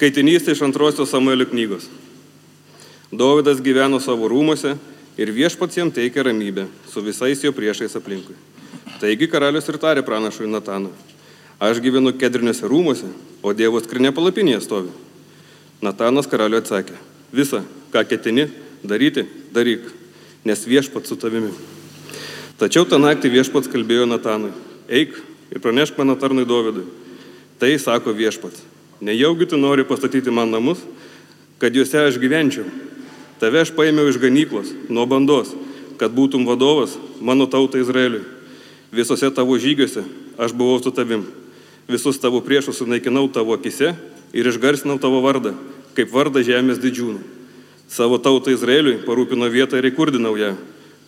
Skaitinys iš antrosios Samuelio knygos. Dovydas gyveno savo rūmose ir viešpats jam teikė ramybę su visais jo priešais aplinkui. Taigi karalius ir tarė pranašui Natanui. Aš gyvenu kedriniuose rūmose, o Dievo skrinė palapinėje stovi. Natanas karaliui atsakė. Visa, ką ketini daryti, daryk, nes viešpats su tavimi. Tačiau tą naktį viešpats kalbėjo Natanui. Eik ir pranešk mano tarnui Dovydui. Tai sako viešpats. Nejaugi tu nori pastatyti man namus, kad juose aš gyvenčiau. Tave aš paėmiau iš ganyklos, nuo bandos, kad būtum vadovas mano tautai Izraeliui. Visose tavo žygiuose aš buvau su tavim. Visus tavo priešus sunaikinau tavo akise ir išgarsinau tavo vardą, kaip vardą žemės didžiūnų. Savo tautą Izraeliui parūpino vietą ir įkurdinau ją,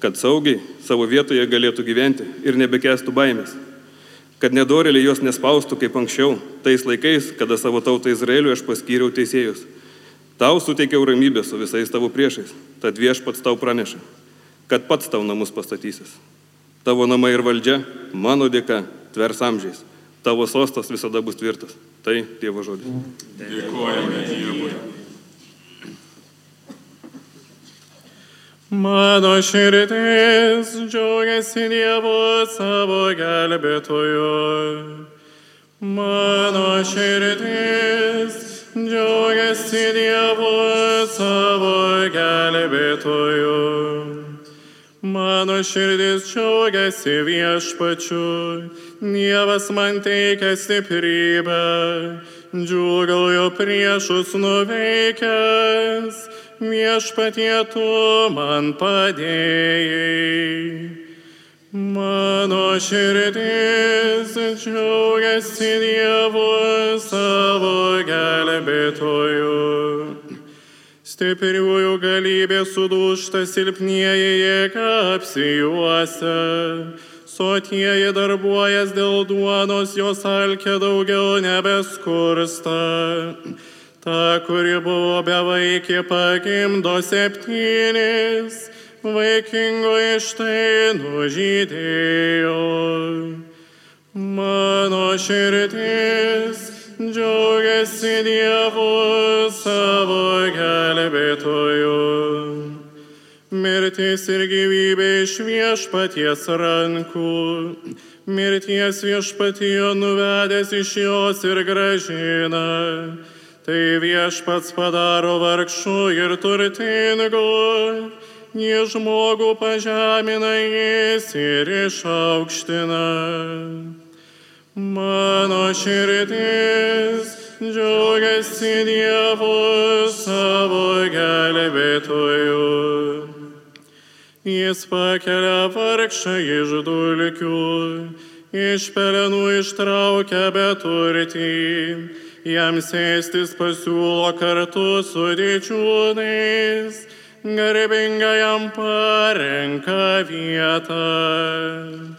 kad saugiai savo vietoje galėtų gyventi ir nebekestų baimės. Kad nedorėliai jos nespaustų kaip anksčiau, tais laikais, kada savo tautą Izraeliui aš paskyriau teisėjus. Tau suteikiau ramybę su visais tavo priešais, tad viešpats tau praneša, kad pats tau namus pastatysis. Tavo namai ir valdžia mano dėka tvers amžiais. Tavo sostas visada bus tvirtas. Tai Dievo žodis. Dėkojame Dievui. Mano širdis džiaugiasi Dievu savo gelbėtoju. Mano širdis džiaugiasi Dievu savo gelbėtoju. Mano širdis džiaugiasi viešpačiu, Dievas man teikia stiprybę, džiugauju priešus nuveikęs, viešpatie tu man padėjai. Mano širdis džiaugiasi Dievu savo gelbėtoju. Stipriųjų galybė sudūšta silpnieji jėga apsijuose. Sotieji darbuojas dėl duonos, jos alkė daugiau nebeskursta. Ta, kuri buvo bevaikė, pagimdo septynis, vaikingo iš tai nužydėjo. Mano širdis džiaugiasi Dievu savo gelbėtoju. Mirtis ir gyvybė iš viešpaties rankų, mirties viešpatijo nuvedęs iš jos ir gražina. Tai viešpats padaro vargšų ir turtingų, jie žmogų pažemina jis ir išaukština. Mano širdis džiaugiasi Dievu savo gelbėtoju. Jis pakelia vargšą iš dulkių, iš pelenų ištraukia beturtį, jam sėstis pasiūlo kartu su didžiūnais, garbingajam parenka vietą.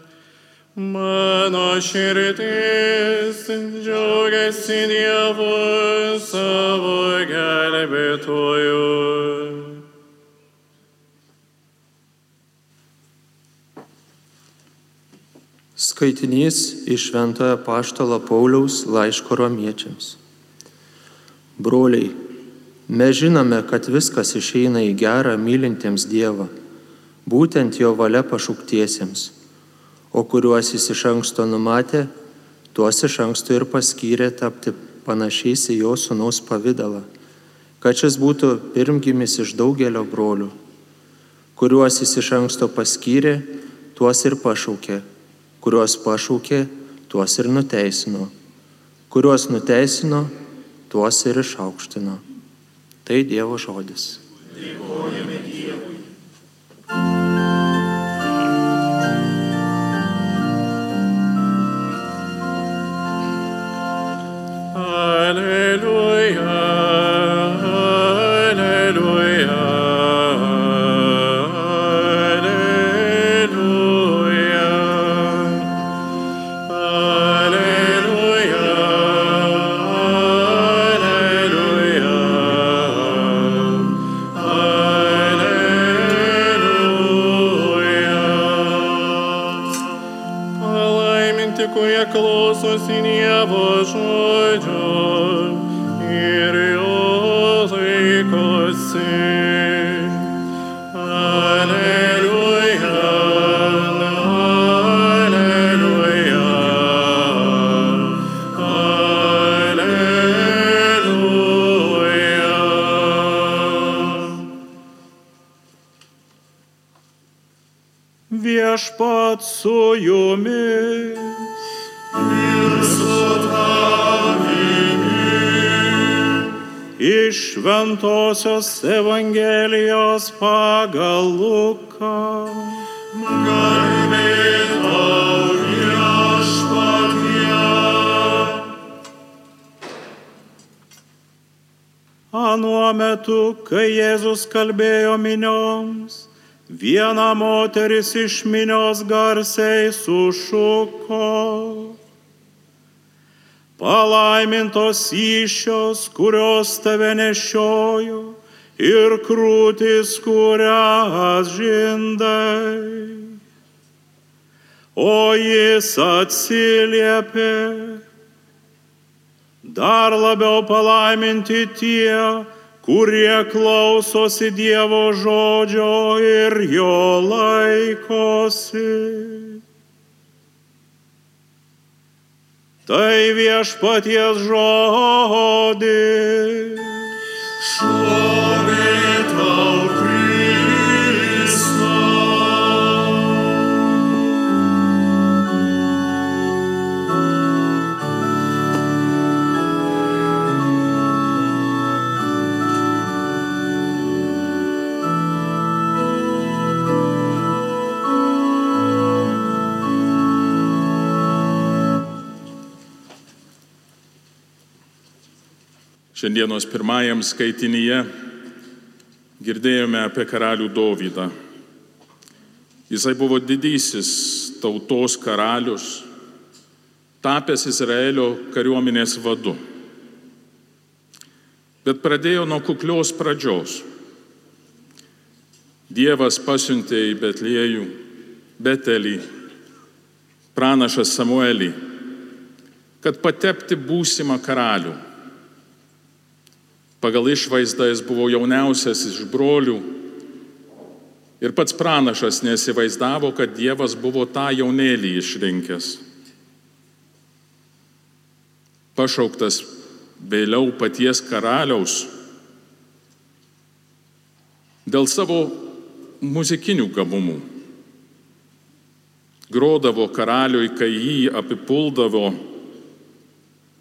Mano širdis džiaugiasi Dievu savo gelbėtoju. Skaitinys iš Šventojo Paštalo Pauliaus laiško romiečiams. Broliai, mes žinome, kad viskas išeina į gerą mylintiems Dievą, būtent jo valia pašauktiesiems, o kuriuos jis iš anksto numatė, tuos iš anksto ir paskyrė tapti panašiais į jo sunaus pavydalą, kad šis būtų pirmgimis iš daugelio brolių, kuriuos jis iš anksto paskyrė, tuos ir pašaukė kuriuos pašaukė, tuos ir nuteisino, kuriuos nuteisino, tuos ir išaukštino. Tai Dievo žodis. Dėkojame Dievui. kurie klausosi Dievo žodžio ir jo laikosi. viešpat su jumis. Iš Šventojios Evangelijos pagal Luką. Anuo metu, kai Jėzus kalbėjo minioms, viena moteris iš minios garsiai sušuko. Palaimintos iššios, kurios tave nešiojo ir krūtis, kurias žindai. O jis atsiliepė, dar labiau palaiminti tie, kurie klausosi Dievo žodžio ir jo laikosi. Tai viešpaties žodis. Šlovė Šiandienos pirmajam skaitinyje girdėjome apie karalių Dovydą. Jisai buvo didysis tautos karalius, tapęs Izraelio kariuomenės vadu. Bet pradėjo nuo kuklios pradžios. Dievas pasiuntė į Betliejų, Betelį, pranašą Samuelį, kad patepti būsimą karalių. Pagal išvaizdą jis buvo jauniausias iš brolių ir pats pranašas nesivaizdavo, kad Dievas buvo tą jaunėlį išrinkęs. Pašauktas vėliau paties karaliaus dėl savo muzikinių gabumų. Grodavo karaliui, kai jį apipuldavo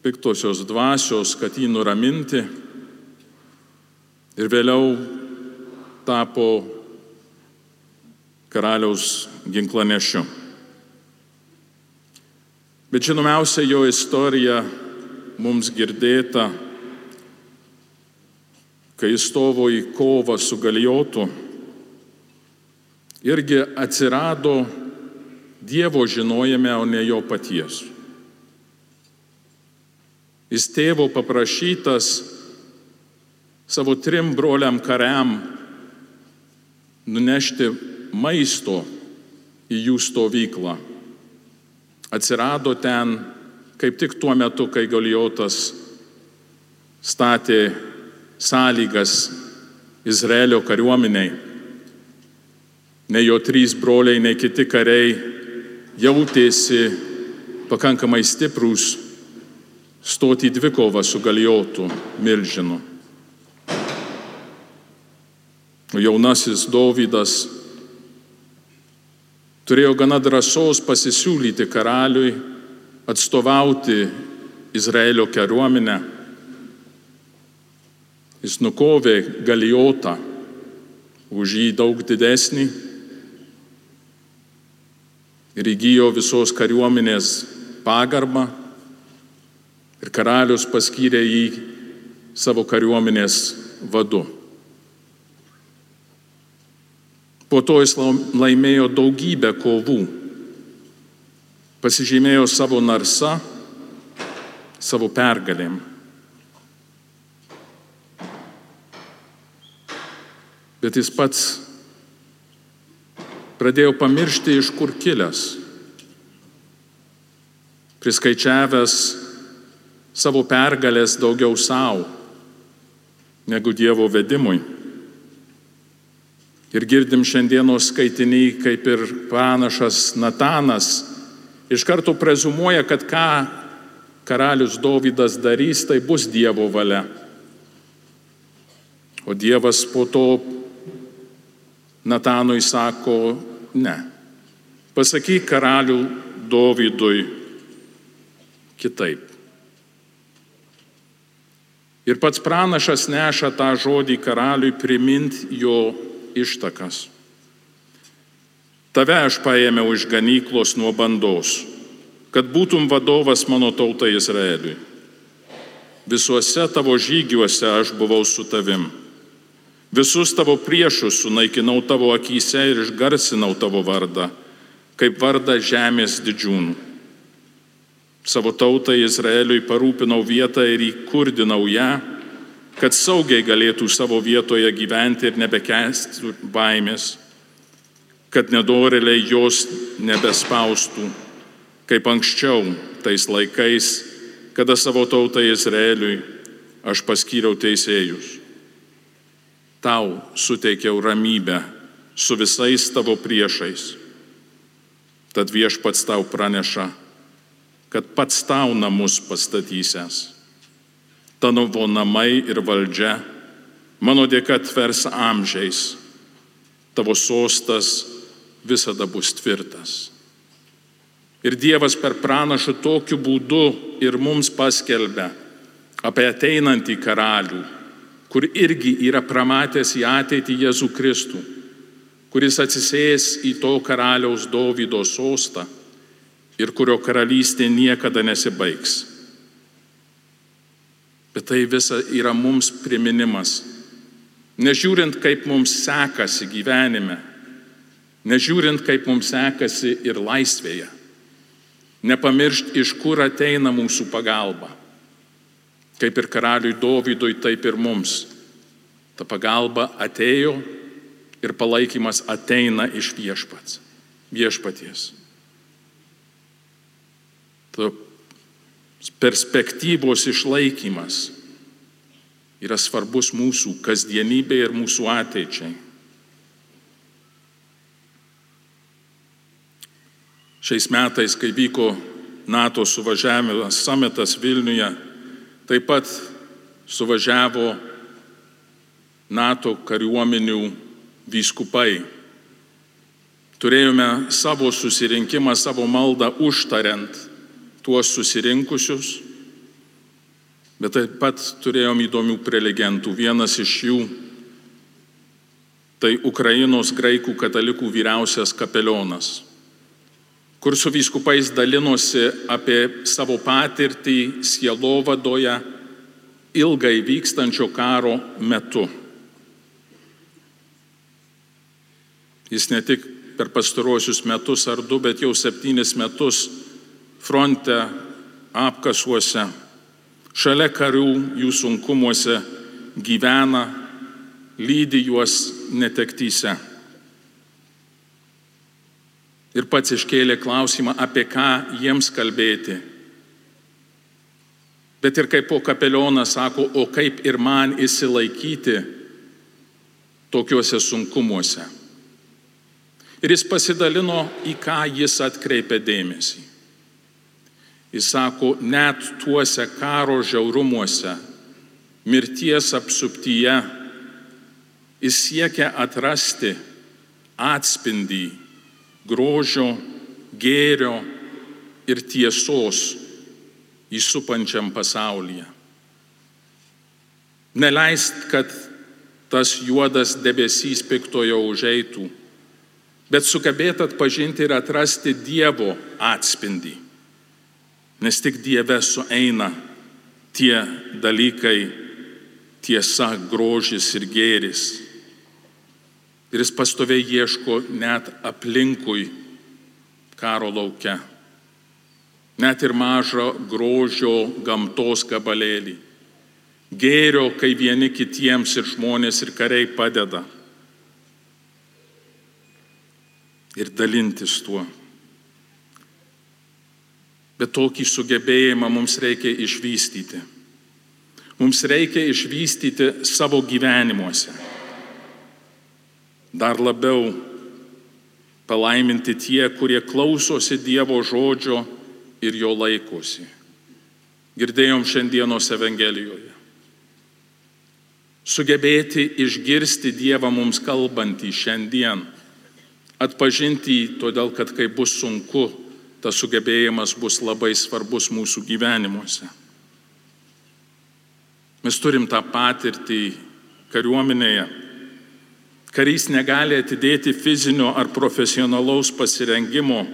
piktosios dvasios, kad jį nuraminti ir vėliau tapo karaliaus ginklanešiu. Bet žinomiausia jo istorija mums girdėta, kai jis stovo į kovą su galijotu, irgi atsirado Dievo žinojame, o ne jo paties. Jis tėvo paprašytas savo trim broliam kariam nunešti maisto į jų stovyklą. Atsirado ten kaip tik tuo metu, kai Galijotas statė sąlygas Izraelio kariuomeniai. Ne jo trys broliai, ne kiti kariai jautėsi pakankamai stiprus stoti į dvikovą su Galijotu milžinu. Jaunasis Dovydas turėjo gana drąsos pasisiūlyti karaliui atstovauti Izraelio kariuomenę. Jis nukovė galijotą už jį daug didesnį ir įgyjo visos kariuomenės pagarbą ir karalius paskyrė jį savo kariuomenės vadu. Po to jis laimėjo daugybę kovų. Pasižymėjo savo narsa, savo pergalėm. Bet jis pats pradėjo pamiršti, iš kur kilęs. Priskaičiavęs savo pergalės daugiau savo negu Dievo vedimui. Ir girdim šiandienos skaitinį, kaip ir pranašas Natanas iš karto prezumuoja, kad ką karalius Dovydas darys, tai bus Dievo valia. O Dievas po to Natanui sako, ne, Pasakyk karalių Dovydui kitaip. Ir pats pranašas neša tą žodį karaliui primint jo ištakas. Tave aš paėmiau iš ganyklos nuo bandos, kad būtum vadovas mano tautai Izraeliui. Visuose tavo žygiuose aš buvau su tavim. Visus tavo priešus sunaikinau tavo akise ir išgarsinau tavo vardą, kaip vardą žemės didžiūnų. Savo tautai Izraeliui parūpinau vietą ir įkurdinau ją, kad saugiai galėtų savo vietoje gyventi ir nebekestų baimės, kad nedoreliai jos nebespaustų, kaip anksčiau tais laikais, kada savo tautai Izraeliui aš paskyriau teisėjus. Tau suteikiau ramybę su visais tavo priešais. Tad viešpats tau praneša, kad pats tau namus pastatysęs. Tavo namai ir valdžia mano dėka atvers amžiais, tavo sostas visada bus tvirtas. Ir Dievas per pranašą tokiu būdu ir mums paskelbia apie ateinantį karalių, kur irgi yra pramatęs į ateitį Jėzų Kristų, kuris atsisės į to karaliaus Dovydo sostą ir kurio karalystė niekada nesibaigs. Bet tai visa yra mums priminimas. Nežiūrint, kaip mums sekasi gyvenime, nežiūrint, kaip mums sekasi ir laisvėje, nepamiršti, iš kur ateina mūsų pagalba. Kaip ir karaliui Dovydui, taip ir mums. Ta pagalba atėjo ir palaikymas ateina iš viešpats, viešpaties perspektyvos išlaikymas yra svarbus mūsų kasdienybė ir mūsų ateičiai. Šiais metais, kai vyko NATO suvažiavimas, samitas Vilniuje, taip pat suvažiavo NATO kariuomenių vyskupai. Turėjome savo susirinkimą, savo maldą užtariant tuos susirinkusius, bet taip pat turėjom įdomių prelegentų. Vienas iš jų tai Ukrainos graikų katalikų vyriausias kapelionas, kur su vyskupais dalinosi apie savo patirtį sielovadoje ilgai vykstančio karo metu. Jis ne tik per pastaruosius metus ar du, bet jau septynis metus fronte, apkasuose, šalia karių jų sunkumuose gyvena, lydi juos netektyse. Ir pats iškėlė klausimą, apie ką jiems kalbėti. Bet ir kaip po kapelionas sako, o kaip ir man įsilaikyti tokiuose sunkumuose. Ir jis pasidalino, į ką jis atkreipė dėmesį. Jis sako, net tuose karo žiaurumuose, mirties apsuptyje, jis siekia atrasti atspindį grožio, gėrio ir tiesos įsupančiam pasaulyje. Neleist, kad tas juodas debesys piktojo užeitų, bet sugebėt atpažinti ir atrasti Dievo atspindį. Nes tik Dieve sueina tie dalykai, tiesa, grožis ir gėris. Ir jis pastoviai ieško net aplinkui karo laukia. Net ir mažo grožio gamtos gabalėlį. Gėrio, kai vieni kitiems ir žmonės ir kariai padeda. Ir dalintis tuo. Bet tokį sugebėjimą mums reikia išvystyti. Mums reikia išvystyti savo gyvenimuose. Dar labiau palaiminti tie, kurie klausosi Dievo žodžio ir jo laikosi. Girdėjom šiandienos Evangelijoje. Sugebėti išgirsti Dievą mums kalbantį šiandien Atpažinti jį, todėl kad kai bus sunku, tas sugebėjimas bus labai svarbus mūsų gyvenimuose. Mes turim tą patirtį kariuomenėje. Karys negali atidėti fizinio ar profesionalaus pasirengimo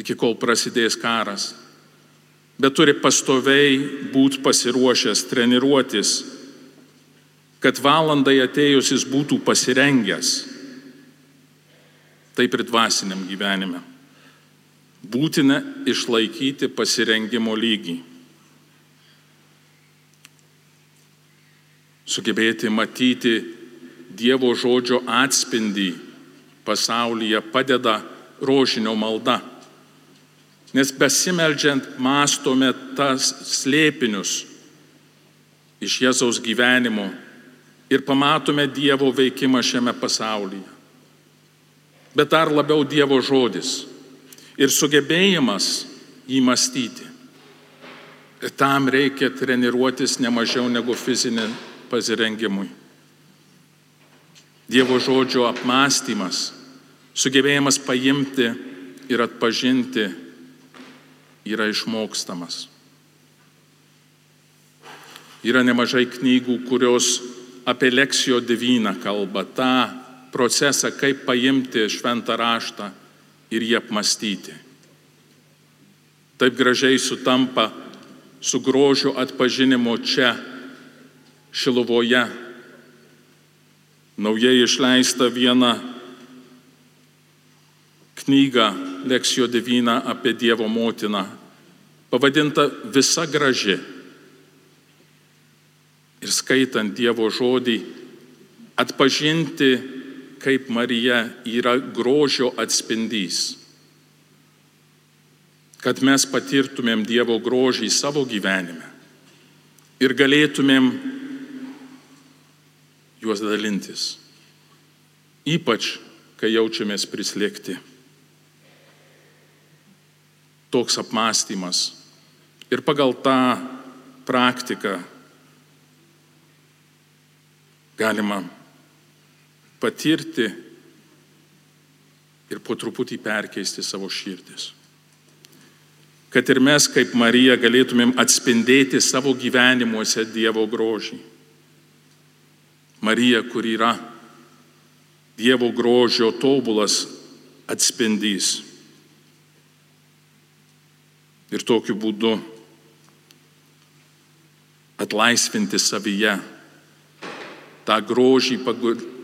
iki kol prasidės karas, bet turi pastoviai būti pasiruošęs treniruotis, kad valandai atėjus jis būtų pasirengęs. Taip ir dvasiniam gyvenime. Būtina išlaikyti pasirengimo lygį. Sugebėti matyti Dievo žodžio atspindį pasaulyje padeda rožinio malda. Nes besimeldžiant mastome tas slėpinius iš Jėzaus gyvenimo ir pamatome Dievo veikimą šiame pasaulyje. Bet dar labiau Dievo žodis ir sugebėjimas jį mąstyti. Ir tam reikia treniruotis ne mažiau negu fizinė pasirengimui. Dievo žodžio apmąstymas, sugebėjimas paimti ir atpažinti yra išmokstamas. Yra nemažai knygų, kurios apie leksijo divyną kalba, tą procesą, kaip paimti šventą raštą ir jį apmastyti. Taip gražiai sutampa su grožio atpažinimo čia, Šiluvoje. Naujai išleista viena knyga Leksijo Divina apie Dievo motiną, pavadinta Visa graži. Ir skaitant Dievo žodį, atpažinti, kaip Marija yra grožio atspindys. Kad mes patirtumėm Dievo grožį savo gyvenime ir galėtumėm juos dalintis. Ypač, kai jaučiamės prislėgti. Toks apmąstymas. Ir pagal tą praktiką galima patirti ir po truputį perkeisti savo širdis. Kad ir mes kaip Marija galėtumėm atspindėti savo gyvenimuose Dievo grožį. Marija, kur yra Dievo grožio tobulas atspindys. Ir tokiu būdu atlaisvinti savyje tą grožį,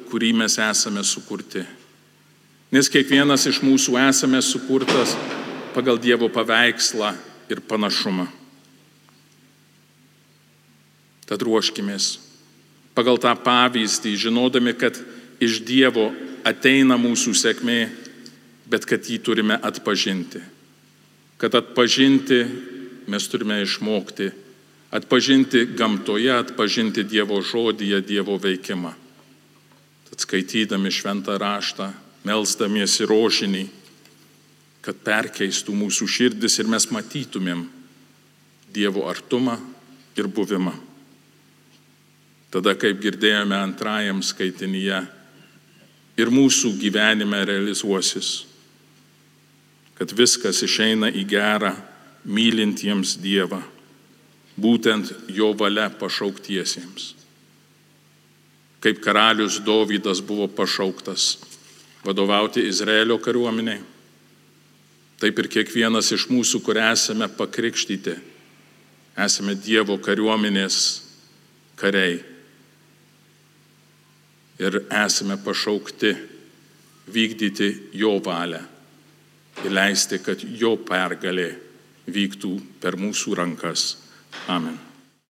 kurį mes esame sukurti. Nes kiekvienas iš mūsų esame sukurtas pagal Dievo paveikslą ir panašumą. Tad ruoškimės pagal tą pavyzdį, žinodami, kad iš Dievo ateina mūsų sėkmė, bet kad jį turime atpažinti. Kad atpažinti mes turime išmokti. Atpažinti gamtoje, atpažinti Dievo žodyje, Dievo veikimą. Tad skaitydami šventą raštą, melzdamiesi rožinį, kad perkeistų mūsų širdis ir mes matytumėm Dievo artumą ir buvimą. Tada, kaip girdėjome antrajam skaitinyje, ir mūsų gyvenime realizuosis, kad viskas išeina į gerą mylintiems Dievą, būtent jo valia pašauktiesiems. Kaip karalius Dovydas buvo pašauktas vadovauti Izraelio kariuomeniai, taip ir kiekvienas iš mūsų, kur esame pakrikštyti, esame Dievo kariuomenės kariai ir esame pašaukti vykdyti jo valią ir leisti, kad jo pergalė vyktų per mūsų rankas. Amen.